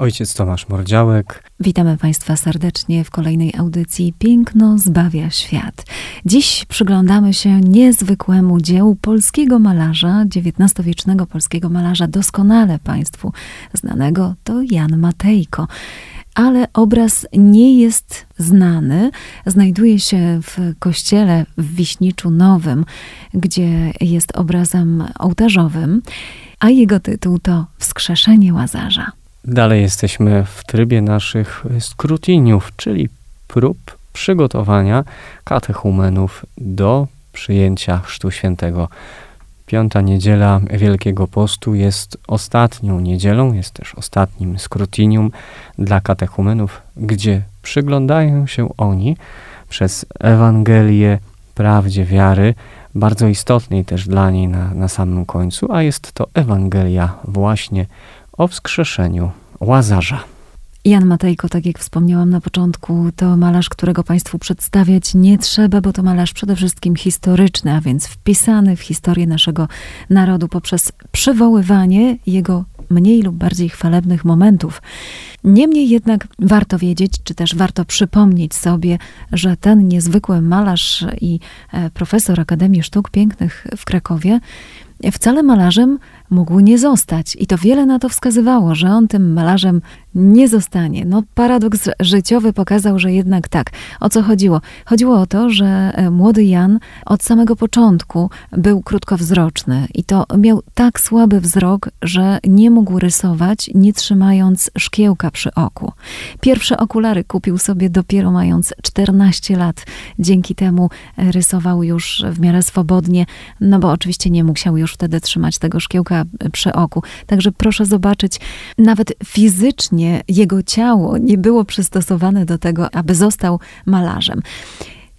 Ojciec Tomasz Mordziałek. Witamy Państwa serdecznie w kolejnej audycji Piękno zbawia świat. Dziś przyglądamy się niezwykłemu dziełu polskiego malarza, XIX-wiecznego polskiego malarza, doskonale Państwu znanego, to Jan Matejko ale obraz nie jest znany. Znajduje się w kościele w Wiśniczu Nowym, gdzie jest obrazem ołtarzowym, a jego tytuł to Wskrzeszenie Łazarza. Dalej jesteśmy w trybie naszych skrutiniów, czyli prób przygotowania katechumenów do przyjęcia Chrztu Świętego. Piąta niedziela Wielkiego Postu jest ostatnią niedzielą, jest też ostatnim skrutinium dla katechumenów, gdzie przyglądają się oni przez Ewangelię prawdzie wiary, bardzo istotnej też dla niej na, na samym końcu, a jest to Ewangelia właśnie o wskrzeszeniu Łazarza. Jan Matejko, tak jak wspomniałam na początku, to malarz, którego Państwu przedstawiać nie trzeba, bo to malarz przede wszystkim historyczny, a więc wpisany w historię naszego narodu poprzez przywoływanie jego mniej lub bardziej chwalebnych momentów. Niemniej jednak warto wiedzieć, czy też warto przypomnieć sobie, że ten niezwykły malarz i e, profesor Akademii Sztuk Pięknych w Krakowie wcale malarzem mógł nie zostać. I to wiele na to wskazywało, że on tym malarzem nie zostanie. No, paradoks życiowy pokazał, że jednak tak. O co chodziło? Chodziło o to, że e, młody Jan od samego początku był krótkowzroczny i to miał tak słaby wzrok, że nie mógł rysować, nie trzymając szkiełka przy oku. Pierwsze okulary kupił sobie dopiero mając 14 lat. Dzięki temu e, rysował już w miarę swobodnie, no bo oczywiście nie musiał już wtedy trzymać tego szkiełka przy oku. Także proszę zobaczyć, nawet fizycznie jego ciało nie było przystosowane do tego, aby został malarzem.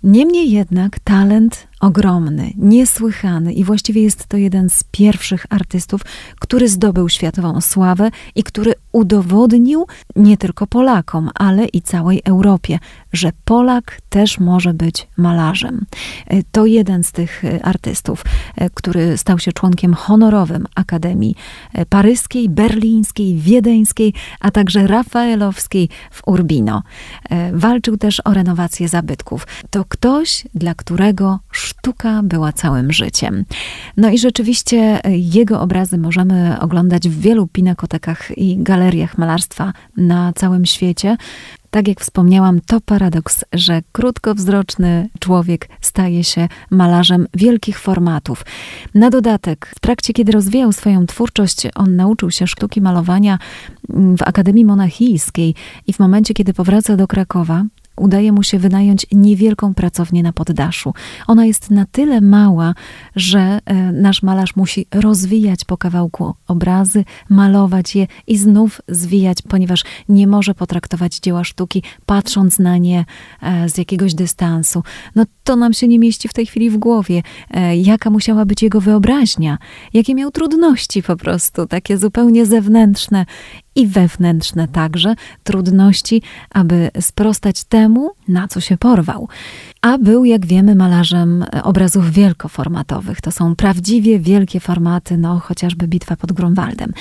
Niemniej jednak talent ogromny, niesłychany i właściwie jest to jeden z pierwszych artystów, który zdobył światową sławę i który udowodnił nie tylko Polakom, ale i całej Europie, że Polak też może być malarzem. E, to jeden z tych e, artystów, e, który stał się członkiem honorowym Akademii Paryskiej, Berlińskiej, Wiedeńskiej, a także Rafaelowskiej w Urbino. Walczył też o renowację zabytków. To ktoś, dla którego sztuka była całym życiem. No i rzeczywiście jego obrazy możemy oglądać w wielu pinakotekach i galeriach malarstwa na całym świecie. Tak jak wspomniałam, to paradoks, że krótkowzroczny człowiek staje się malarzem wielkich formatów. Na dodatek, w trakcie kiedy rozwijał swoją twórczość, on nauczył się sztuki malowania w Akademii Monachijskiej i w momencie, kiedy powraca do Krakowa, udaje mu się wynająć niewielką pracownię na poddaszu. Ona jest na tyle mała, że e, nasz malarz musi rozwijać po kawałku obrazy, malować je i znów zwijać, ponieważ nie może potraktować dzieła sztuki patrząc na nie e, z jakiegoś dystansu. No to nam się nie mieści w tej chwili w głowie. E, jaka musiała być jego wyobraźnia? Jakie miał trudności po prostu, takie zupełnie zewnętrzne i wewnętrzne także trudności, aby sprostać temu, na co się porwał. A był, jak wiemy, malarzem obrazów wielkoformatowych. To są prawdziwie wielkie formaty, no chociażby Bitwa pod Grunwaldem.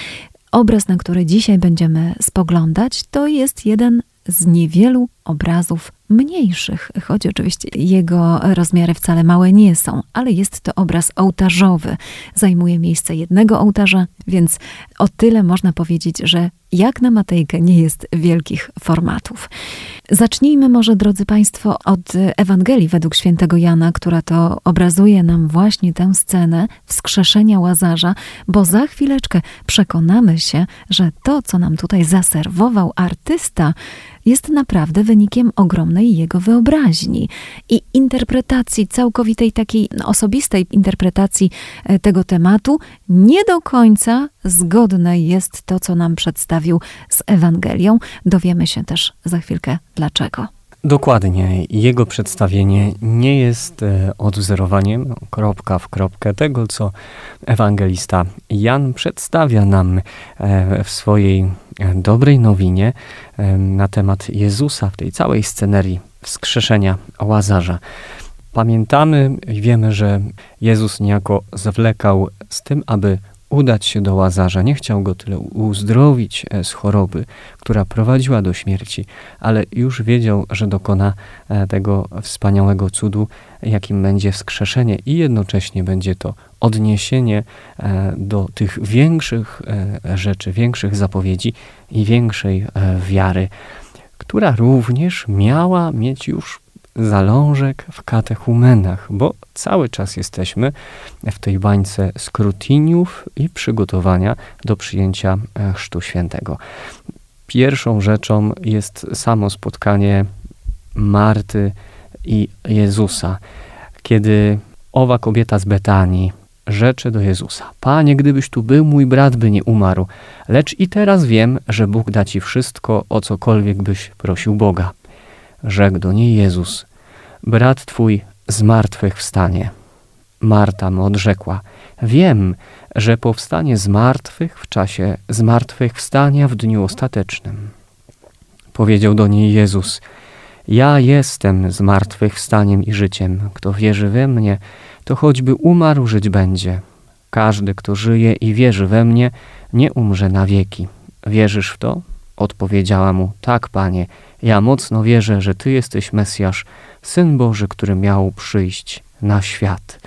Obraz, na który dzisiaj będziemy spoglądać, to jest jeden z niewielu obrazów mniejszych, choć oczywiście jego rozmiary wcale małe nie są, ale jest to obraz ołtarzowy. Zajmuje miejsce jednego ołtarza, więc o tyle można powiedzieć, że jak na Matejkę nie jest wielkich formatów. Zacznijmy może, drodzy Państwo, od Ewangelii według świętego Jana, która to obrazuje nam właśnie tę scenę wskrzeszenia Łazarza, bo za chwileczkę przekonamy się, że to, co nam tutaj zaserwował artysta, jest naprawdę wynikiem ogromnej jego wyobraźni i interpretacji, całkowitej takiej osobistej interpretacji e, tego tematu. Nie do końca zgodne jest to, co nam przedstawił z Ewangelią. Dowiemy się też za chwilkę dlaczego. Dokładnie. Jego przedstawienie nie jest e, odwzorowaniem kropka w kropkę tego, co ewangelista Jan przedstawia nam e, w swojej e, dobrej nowinie na temat Jezusa w tej całej scenerii wskrzeszenia Łazarza. Pamiętamy i wiemy, że Jezus niejako zwlekał z tym, aby udać się do Łazarza. Nie chciał go tyle uzdrowić e, z choroby, która prowadziła do śmierci, ale już wiedział, że dokona e, tego wspaniałego cudu, jakim będzie wskrzeszenie i jednocześnie będzie to odniesienie e, do tych większych rzeczy, większych zapowiedzi i większej wiary, która również miała mieć już zalążek w katechumenach, bo cały czas jesteśmy w tej bańce skrutiniów i przygotowania do przyjęcia e, Chrztu Świętego. Pierwszą rzeczą jest samo spotkanie Marty i Jezusa, kiedy owa kobieta z Betanii rzecze do Jezusa: Panie, gdybyś tu był, mój brat by nie umarł, lecz i teraz wiem, że Bóg da ci wszystko, o cokolwiek byś prosił Boga. Rzekł do niej Jezus: Brat twój z martwych wstanie. Marta mu odrzekła: Wiem, że powstanie z martwych w czasie zmartwychwstania w dniu ostatecznym. Powiedział do niej Jezus: Ja jestem zmartwychwstaniem i życiem. Kto wierzy we mnie, to choćby umarł, żyć będzie. Każdy, kto żyje i wierzy we mnie, nie umrze na wieki. Wierzysz w to? Odpowiedziała mu: Tak, panie, ja mocno wierzę, że ty jesteś Mesjasz, syn Boży, który miał przyjść na świat.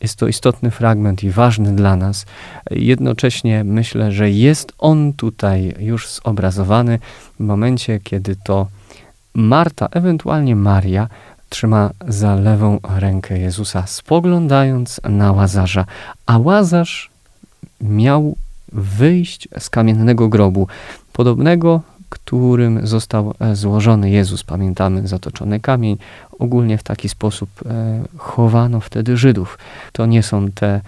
Jest to istotny fragment i ważny dla nas. Jednocześnie myślę, że jest on tutaj już zobrazowany w momencie, kiedy to Marta, ewentualnie Maria, trzyma za lewą rękę Jezusa, spoglądając na łazarza, a łazarz miał wyjść z kamiennego grobu, podobnego którym został e, złożony Jezus. Pamiętamy zatoczony kamień. Ogólnie w taki sposób e, chowano wtedy Żydów. To nie są te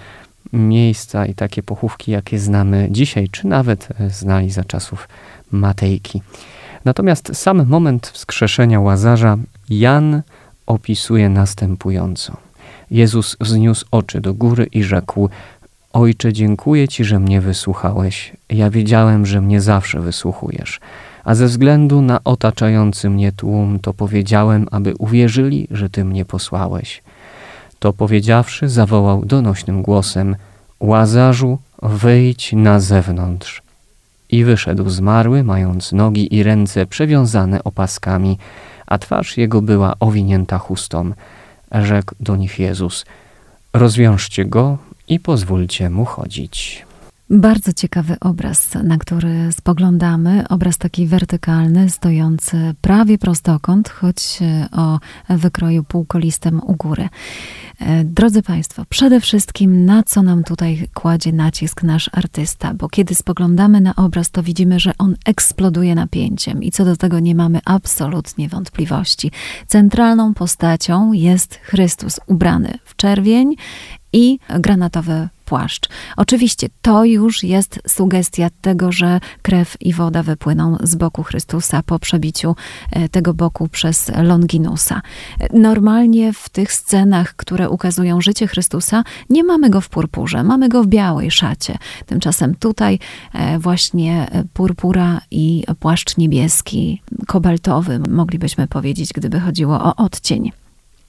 miejsca i takie pochówki, jakie znamy dzisiaj, czy nawet e, znali za czasów Matejki. Natomiast sam moment wskrzeszenia Łazarza Jan opisuje następująco. Jezus wzniósł oczy do góry i rzekł: Ojcze, dziękuję Ci, że mnie wysłuchałeś. Ja wiedziałem, że mnie zawsze wysłuchujesz a ze względu na otaczający mnie tłum, to powiedziałem, aby uwierzyli, że Ty mnie posłałeś. To powiedziawszy, zawołał donośnym głosem: Łazarzu, wyjdź na zewnątrz. I wyszedł zmarły, mając nogi i ręce przewiązane opaskami, a twarz jego była owinięta chustą. Rzekł do nich Jezus: Rozwiążcie go i pozwólcie mu chodzić. Bardzo ciekawy obraz, na który spoglądamy. Obraz taki wertykalny, stojący prawie prostokąt, choć e, o wykroju półkolistym u góry. E, drodzy Państwo, przede wszystkim na co nam tutaj kładzie nacisk nasz artysta, bo kiedy spoglądamy na obraz, to widzimy, że on eksploduje napięciem i co do tego nie mamy absolutnie wątpliwości. Centralną postacią jest Chrystus ubrany w czerwień i granatowy płaszcz. Oczywiście to już jest sugestia tego, że krew i woda wypłyną z boku Chrystusa po przebiciu e, tego boku przez Longinusa. Normalnie w tych scenach, które ukazują życie Chrystusa, nie mamy go w purpurze, mamy go w białej szacie. Tymczasem tutaj e, właśnie purpura i płaszcz niebieski, kobaltowy, moglibyśmy powiedzieć, gdyby chodziło o odcień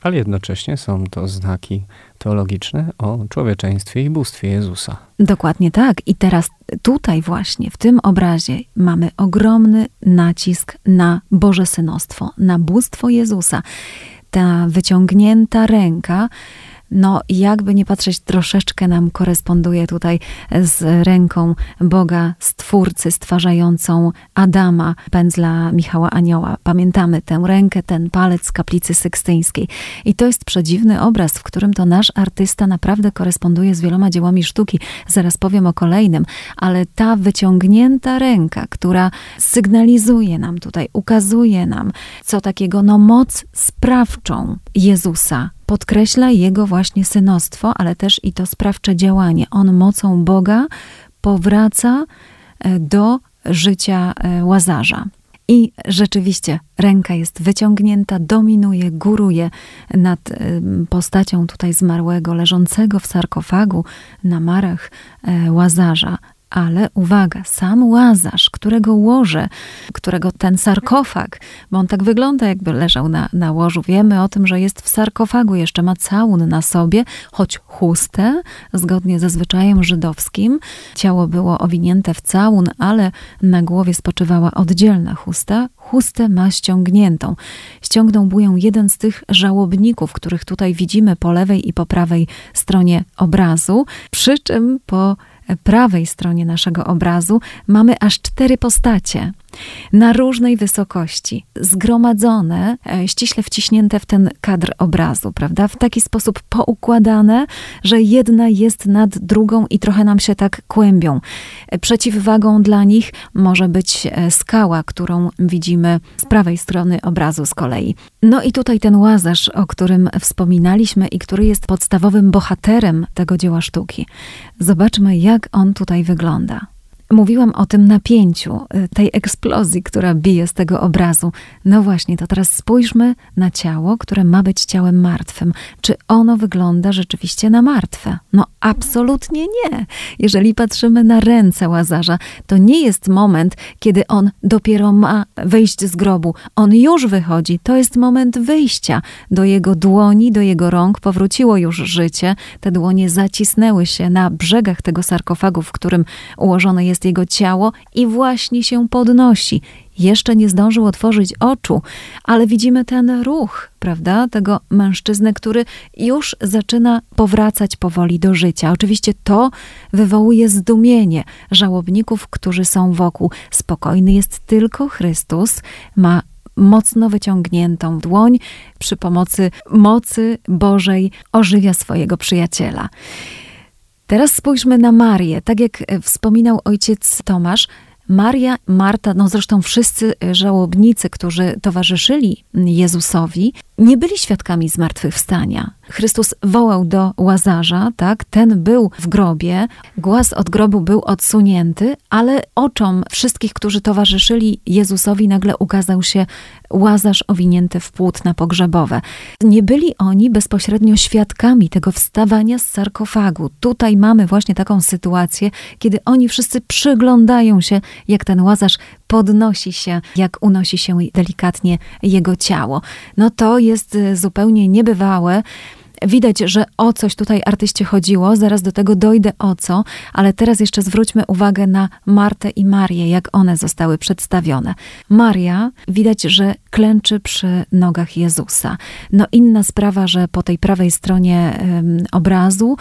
ale jednocześnie są to znaki teologiczne o człowieczeństwie i bóstwie Jezusa. Dokładnie tak. I teraz tutaj właśnie, w tym obrazie mamy ogromny nacisk na Boże Synostwo, na bóstwo Jezusa. Ta wyciągnięta ręka no jakby nie patrzeć, troszeczkę nam koresponduje tutaj z ręką Boga, Stwórcy, stwarzającą Adama, pędzla Michała Anioła. Pamiętamy tę rękę, ten palec z kaplicy sykstyńskiej. I to jest przedziwny obraz, w którym to nasz artysta naprawdę koresponduje z wieloma dziełami sztuki. Zaraz powiem o kolejnym, ale ta wyciągnięta ręka, która sygnalizuje nam tutaj, ukazuje nam, co takiego, no moc sprawczą Jezusa, podkreśla jego właśnie synostwo, ale też i to sprawcze działanie. On mocą Boga powraca e, do życia e, łazarza. I rzeczywiście ręka jest wyciągnięta, dominuje, góruje nad e, postacią tutaj zmarłego, leżącego w sarkofagu na marach łazarza. Ale uwaga, sam łazarz, którego łoże, którego ten sarkofag, bo on tak wygląda, jakby leżał na, na łożu, wiemy o tym, że jest w sarkofagu, jeszcze ma całun na sobie, choć chustę, zgodnie ze zwyczajem żydowskim. Ciało było owinięte w całun, ale na głowie spoczywała oddzielna chusta. Chustę ma ściągniętą. Ściągnął buję jeden z tych żałobników, których tutaj widzimy po lewej i po prawej stronie obrazu, przy czym po prawej stronie naszego obrazu mamy aż cztery postacie na różnej wysokości, zgromadzone, e, ściśle wciśnięte w ten kadr obrazu, prawda? W taki sposób poukładane, że jedna jest nad drugą i trochę nam się tak kłębią. E, przeciwwagą dla nich może być e, skała, którą widzimy z prawej strony obrazu z kolei. No i tutaj ten łazarz, o którym wspominaliśmy i który jest podstawowym bohaterem tego dzieła sztuki. Zobaczmy, jak on tutaj wygląda. Mówiłam o tym napięciu, y, tej eksplozji, która bije z tego obrazu. No właśnie, to teraz spójrzmy na ciało, które ma być ciałem martwym. Czy ono wygląda rzeczywiście na martwe? No absolutnie nie. Jeżeli patrzymy na ręce łazarza, to nie jest moment, kiedy on dopiero ma wyjść z grobu. On już wychodzi. To jest moment wyjścia. Do jego dłoni, do jego rąk powróciło już życie. Te dłonie zacisnęły się na brzegach tego sarkofagu, w którym ułożone jest jest jego ciało i właśnie się podnosi. Jeszcze nie zdążył otworzyć oczu, ale widzimy ten ruch, prawda, tego mężczyzny, który już zaczyna powracać powoli do życia. Oczywiście to wywołuje zdumienie żałobników, którzy są wokół. Spokojny jest tylko Chrystus, ma mocno wyciągniętą dłoń, przy pomocy mocy Bożej ożywia swojego przyjaciela. Teraz spójrzmy na Marię. Tak jak e, wspominał ojciec Tomasz, Maria, Marta, no zresztą wszyscy e, żałobnicy, którzy towarzyszyli Jezusowi, nie byli świadkami zmartwychwstania. Chrystus wołał do łazarza, tak? Ten był w grobie, głaz od grobu był odsunięty, ale oczom wszystkich, którzy towarzyszyli Jezusowi, nagle ukazał się łazarz owinięty w płótna pogrzebowe. Nie byli oni bezpośrednio świadkami tego wstawania z sarkofagu. Tutaj mamy właśnie taką sytuację, kiedy oni wszyscy przyglądają się, jak ten łazarz podnosi się, jak unosi się delikatnie jego ciało. No to jest y, zupełnie niebywałe. Widać, że o coś tutaj artyście chodziło, zaraz do tego dojdę o co, ale teraz jeszcze zwróćmy uwagę na Martę i Marię, jak one zostały przedstawione. Maria widać, że klęczy przy nogach Jezusa. No inna sprawa, że po tej prawej stronie um, obrazu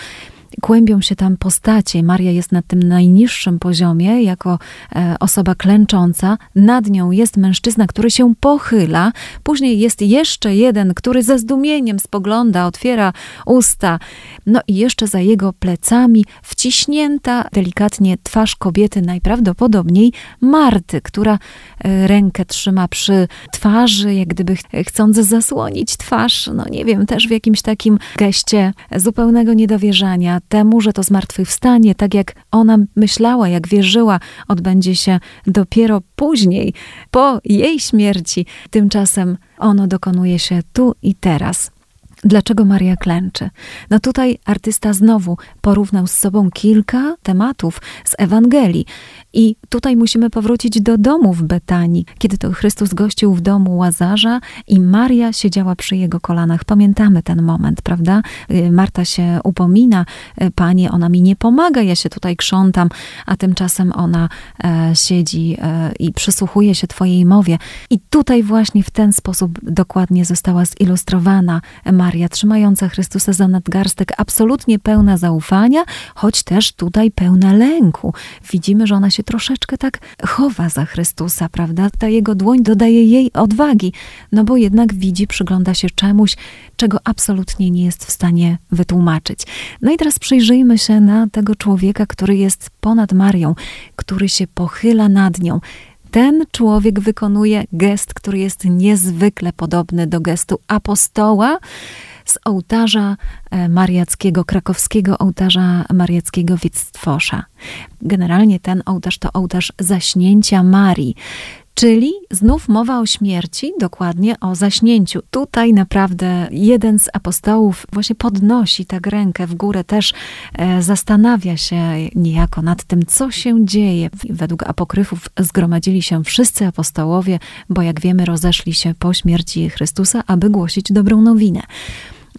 kłębią się tam postacie. Maria jest na tym najniższym poziomie, jako e, osoba klęcząca. Nad nią jest mężczyzna, który się pochyla. Później jest jeszcze jeden, który ze zdumieniem spogląda, otwiera usta. No i jeszcze za jego plecami wciśnięta delikatnie twarz kobiety, najprawdopodobniej Marty, która e, rękę trzyma przy twarzy, jak gdyby chcąc zasłonić twarz. No nie wiem, też w jakimś takim geście zupełnego niedowierzania temu, że to zmartwychwstanie, tak jak ona myślała, jak wierzyła, odbędzie się dopiero później, po jej śmierci. Tymczasem ono dokonuje się tu i teraz. Dlaczego Maria klęczy? No tutaj artysta znowu porównał z sobą kilka tematów z Ewangelii. I tutaj musimy powrócić do domu w Betanii, kiedy to Chrystus gościł w domu Łazarza i Maria siedziała przy jego kolanach. Pamiętamy ten moment, prawda? Y, Marta się upomina, y, panie, ona mi nie pomaga, ja się tutaj krzątam, a tymczasem ona e, siedzi e, i przysłuchuje się twojej mowie. I tutaj właśnie w ten sposób dokładnie została zilustrowana Maria Maria, trzymająca Chrystusa za nadgarstek, absolutnie pełna zaufania, choć też tutaj pełna lęku. Widzimy, że ona się troszeczkę tak chowa za Chrystusa, prawda? Ta jego dłoń dodaje jej odwagi, no bo jednak widzi, przygląda się czemuś, czego absolutnie nie jest w stanie wytłumaczyć. No i teraz przyjrzyjmy się na tego człowieka, który jest ponad Marią, który się pochyla nad nią. Ten człowiek wykonuje gest, który jest niezwykle podobny do gestu apostoła z ołtarza e, mariackiego, krakowskiego ołtarza mariackiego Wictwosza. Generalnie ten ołtarz to ołtarz zaśnięcia Marii. Czyli znów mowa o śmierci, dokładnie o zaśnięciu. Tutaj naprawdę jeden z apostołów właśnie podnosi tak rękę w górę, też e, zastanawia się niejako nad tym, co się dzieje. Według apokryfów zgromadzili się wszyscy apostołowie, bo jak wiemy, rozeszli się po śmierci Chrystusa, aby głosić dobrą nowinę.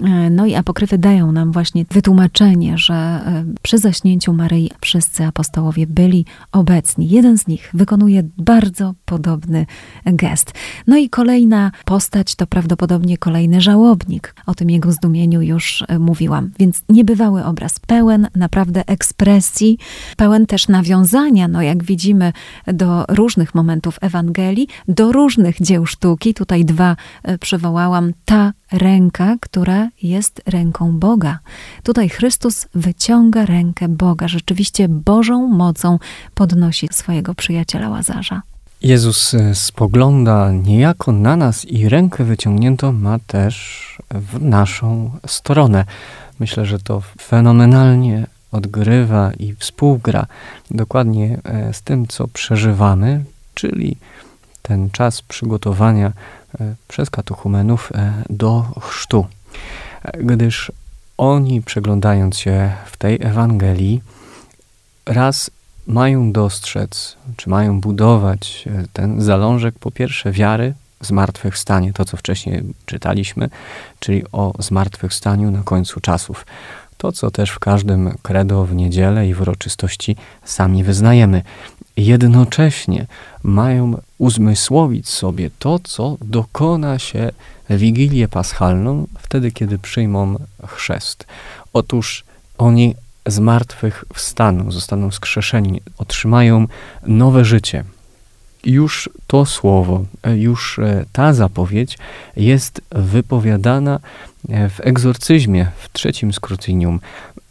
E, no i apokryfy dają nam właśnie wytłumaczenie, że e, przy zaśnięciu Maryi wszyscy apostołowie byli obecni. Jeden z nich wykonuje bardzo podobny gest. No i kolejna postać to prawdopodobnie kolejny żałobnik. O tym jego zdumieniu już e, mówiłam. Więc niebywały obraz, pełen naprawdę ekspresji, pełen też nawiązania, no jak widzimy, do różnych momentów Ewangelii, do różnych dzieł sztuki. Tutaj dwa przywołałam. Ta ręka, która jest ręką Boga. Tutaj Chrystus wyciąga rękę Boga, rzeczywiście Bożą mocą podnosi swojego przyjaciela Łazarza. Jezus e, spogląda niejako na nas i rękę wyciągniętą ma też w naszą stronę. Myślę, że to fenomenalnie odgrywa i współgra dokładnie e, z tym, co przeżywamy, czyli ten czas przygotowania przez katechumenów e, do chrztu, gdyż oni, przeglądając się w tej Ewangelii, raz mają dostrzec, czy mają budować e, ten zalążek, po pierwsze, wiary zmartwychwstanie, to co wcześniej czytaliśmy, czyli o zmartwychwstaniu na końcu czasów. To, co też w każdym credo w niedzielę i w uroczystości sami wyznajemy jednocześnie mają uzmysłowić sobie to, co dokona się Wigilię Paschalną, wtedy, kiedy przyjmą chrzest. Otóż oni z martwych wstaną, zostaną skrzeszeni, otrzymają nowe życie. Już to słowo, już e, ta zapowiedź jest wypowiadana e, w egzorcyzmie, w trzecim skrócinium,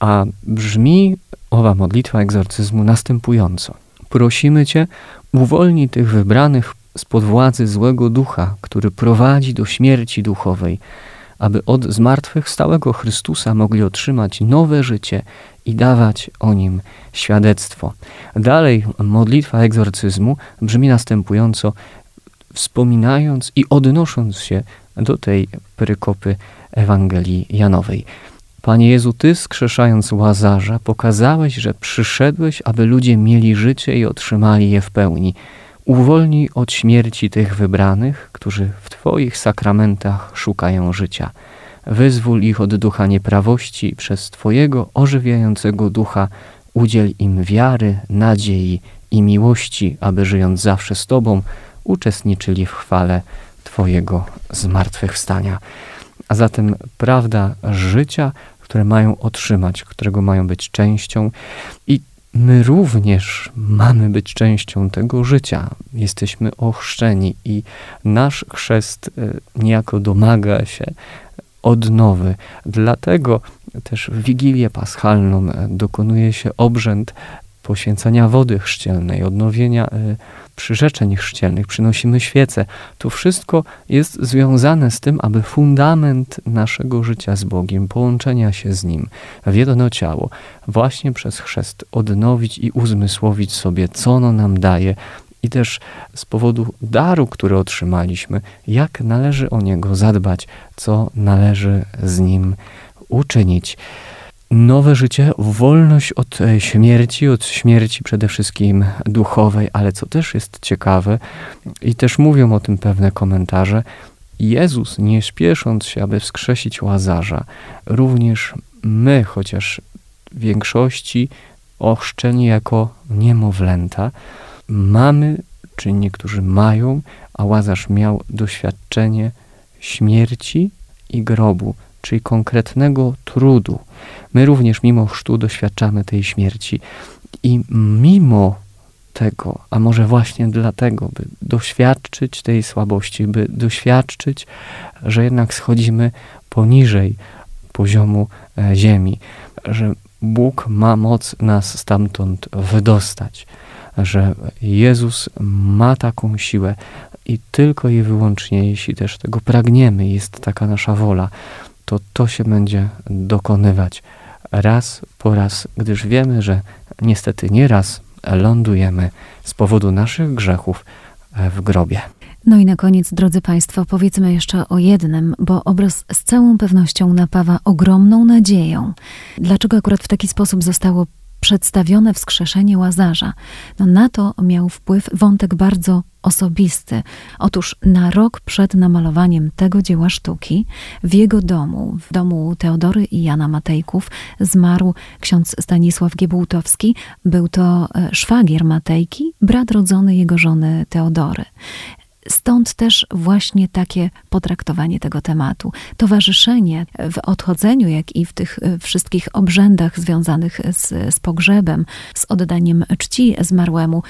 a brzmi owa modlitwa egzorcyzmu następująco – Prosimy Cię, uwolnij tych wybranych spod władzy złego ducha, który prowadzi do śmierci duchowej, aby od zmartwychwstałego Chrystusa mogli otrzymać nowe życie i dawać o nim świadectwo. Dalej modlitwa egzorcyzmu brzmi następująco, wspominając i odnosząc się do tej perykopy Ewangelii Janowej. Panie Jezu, Ty skrzeszając Łazarza, pokazałeś, że przyszedłeś, aby ludzie mieli życie i otrzymali je w pełni. Uwolnij od śmierci tych wybranych, którzy w Twoich sakramentach szukają życia. Wyzwól ich od ducha nieprawości przez Twojego ożywiającego ducha udziel im wiary, nadziei i miłości, aby żyjąc zawsze z Tobą, uczestniczyli w chwale Twojego zmartwychwstania a zatem prawda życia, które mają otrzymać, którego mają być częścią i my również mamy być częścią tego życia. Jesteśmy ochrzczeni i nasz chrzest e, niejako domaga się odnowy. Dlatego też w Wigilię Paschalną e, dokonuje się obrzęd poświęcania wody chrzcielnej, odnowienia e, przyrzeczeń chrzcielnych, przynosimy świece. To wszystko jest związane z tym, aby fundament naszego życia z Bogiem, połączenia się z Nim w jedno ciało, właśnie przez chrzest odnowić i uzmysłowić sobie, co ono nam daje, i też z powodu daru, który otrzymaliśmy, jak należy o niego zadbać, co należy z nim uczynić nowe życie, wolność od e, śmierci, od śmierci przede wszystkim duchowej, ale co też jest ciekawe i też mówią o tym pewne komentarze, Jezus, nie śpiesząc się, aby wskrzesić Łazarza, również my, chociaż w większości ochrzczeni jako niemowlęta, mamy, czy niektórzy mają, a Łazarz miał doświadczenie śmierci i grobu, czyli konkretnego trudu. My również mimo chrztu doświadczamy tej śmierci i mimo tego, a może właśnie dlatego, by doświadczyć tej słabości, by doświadczyć, że jednak schodzimy poniżej poziomu e, ziemi, że Bóg ma moc nas stamtąd wydostać, że Jezus ma taką siłę i tylko i wyłącznie, jeśli też tego pragniemy, jest taka nasza wola, to to się będzie dokonywać raz po raz, gdyż wiemy, że niestety nieraz lądujemy z powodu naszych grzechów e, w grobie. No i na koniec, drodzy Państwo, powiedzmy jeszcze o jednym, bo obraz z całą pewnością napawa ogromną nadzieją. Dlaczego akurat w taki sposób zostało przedstawione wskrzeszenie Łazarza. No na to miał wpływ wątek bardzo osobisty. Otóż na rok przed namalowaniem tego dzieła sztuki w jego domu, w domu Teodory i Jana Matejków, zmarł ksiądz Stanisław Giebułtowski. Był to e, szwagier Matejki, brat rodzony jego żony Teodory. Stąd też właśnie takie potraktowanie tego tematu. Towarzyszenie w odchodzeniu, jak i w tych e, wszystkich obrzędach związanych z, z pogrzebem, z oddaniem czci zmarłemu,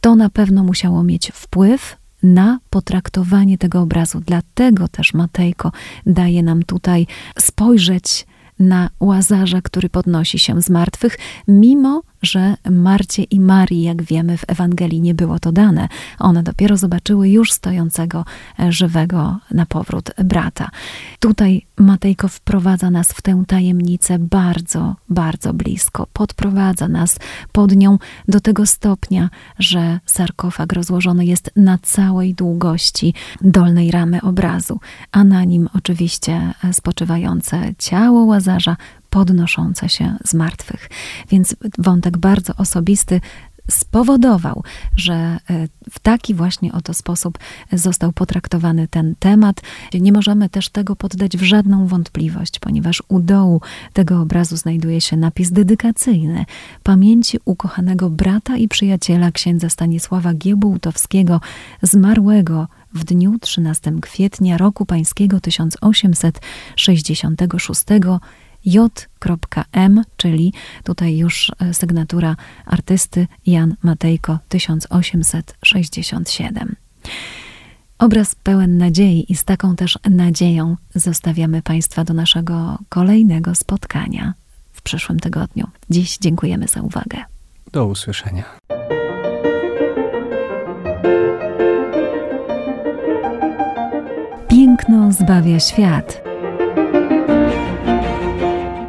to na pewno musiało mieć wpływ na potraktowanie tego obrazu. Dlatego też Matejko daje nam tutaj spojrzeć na łazarza, który podnosi się z martwych, mimo że Marcie i Marii, jak wiemy, w Ewangelii nie było to dane. One dopiero zobaczyły już stojącego e, żywego na powrót brata. Tutaj Matejko wprowadza nas w tę tajemnicę bardzo, bardzo blisko. Podprowadza nas pod nią do tego stopnia, że sarkofag rozłożony jest na całej długości dolnej ramy obrazu, a na nim oczywiście e, spoczywające ciało łazarza podnoszące się z martwych. Więc wątek bardzo osobisty spowodował, że e, w taki właśnie oto sposób został potraktowany ten temat. Nie możemy też tego poddać w żadną wątpliwość, ponieważ u dołu tego obrazu znajduje się napis dedykacyjny pamięci ukochanego brata i przyjaciela księdza Stanisława Giebułtowskiego, zmarłego w dniu 13 kwietnia roku pańskiego 1866 J.M, czyli tutaj już e, sygnatura artysty Jan Matejko 1867. Obraz pełen nadziei i z taką też nadzieją zostawiamy Państwa do naszego kolejnego spotkania w przyszłym tygodniu. Dziś dziękujemy za uwagę. Do usłyszenia. Piękno zbawia świat.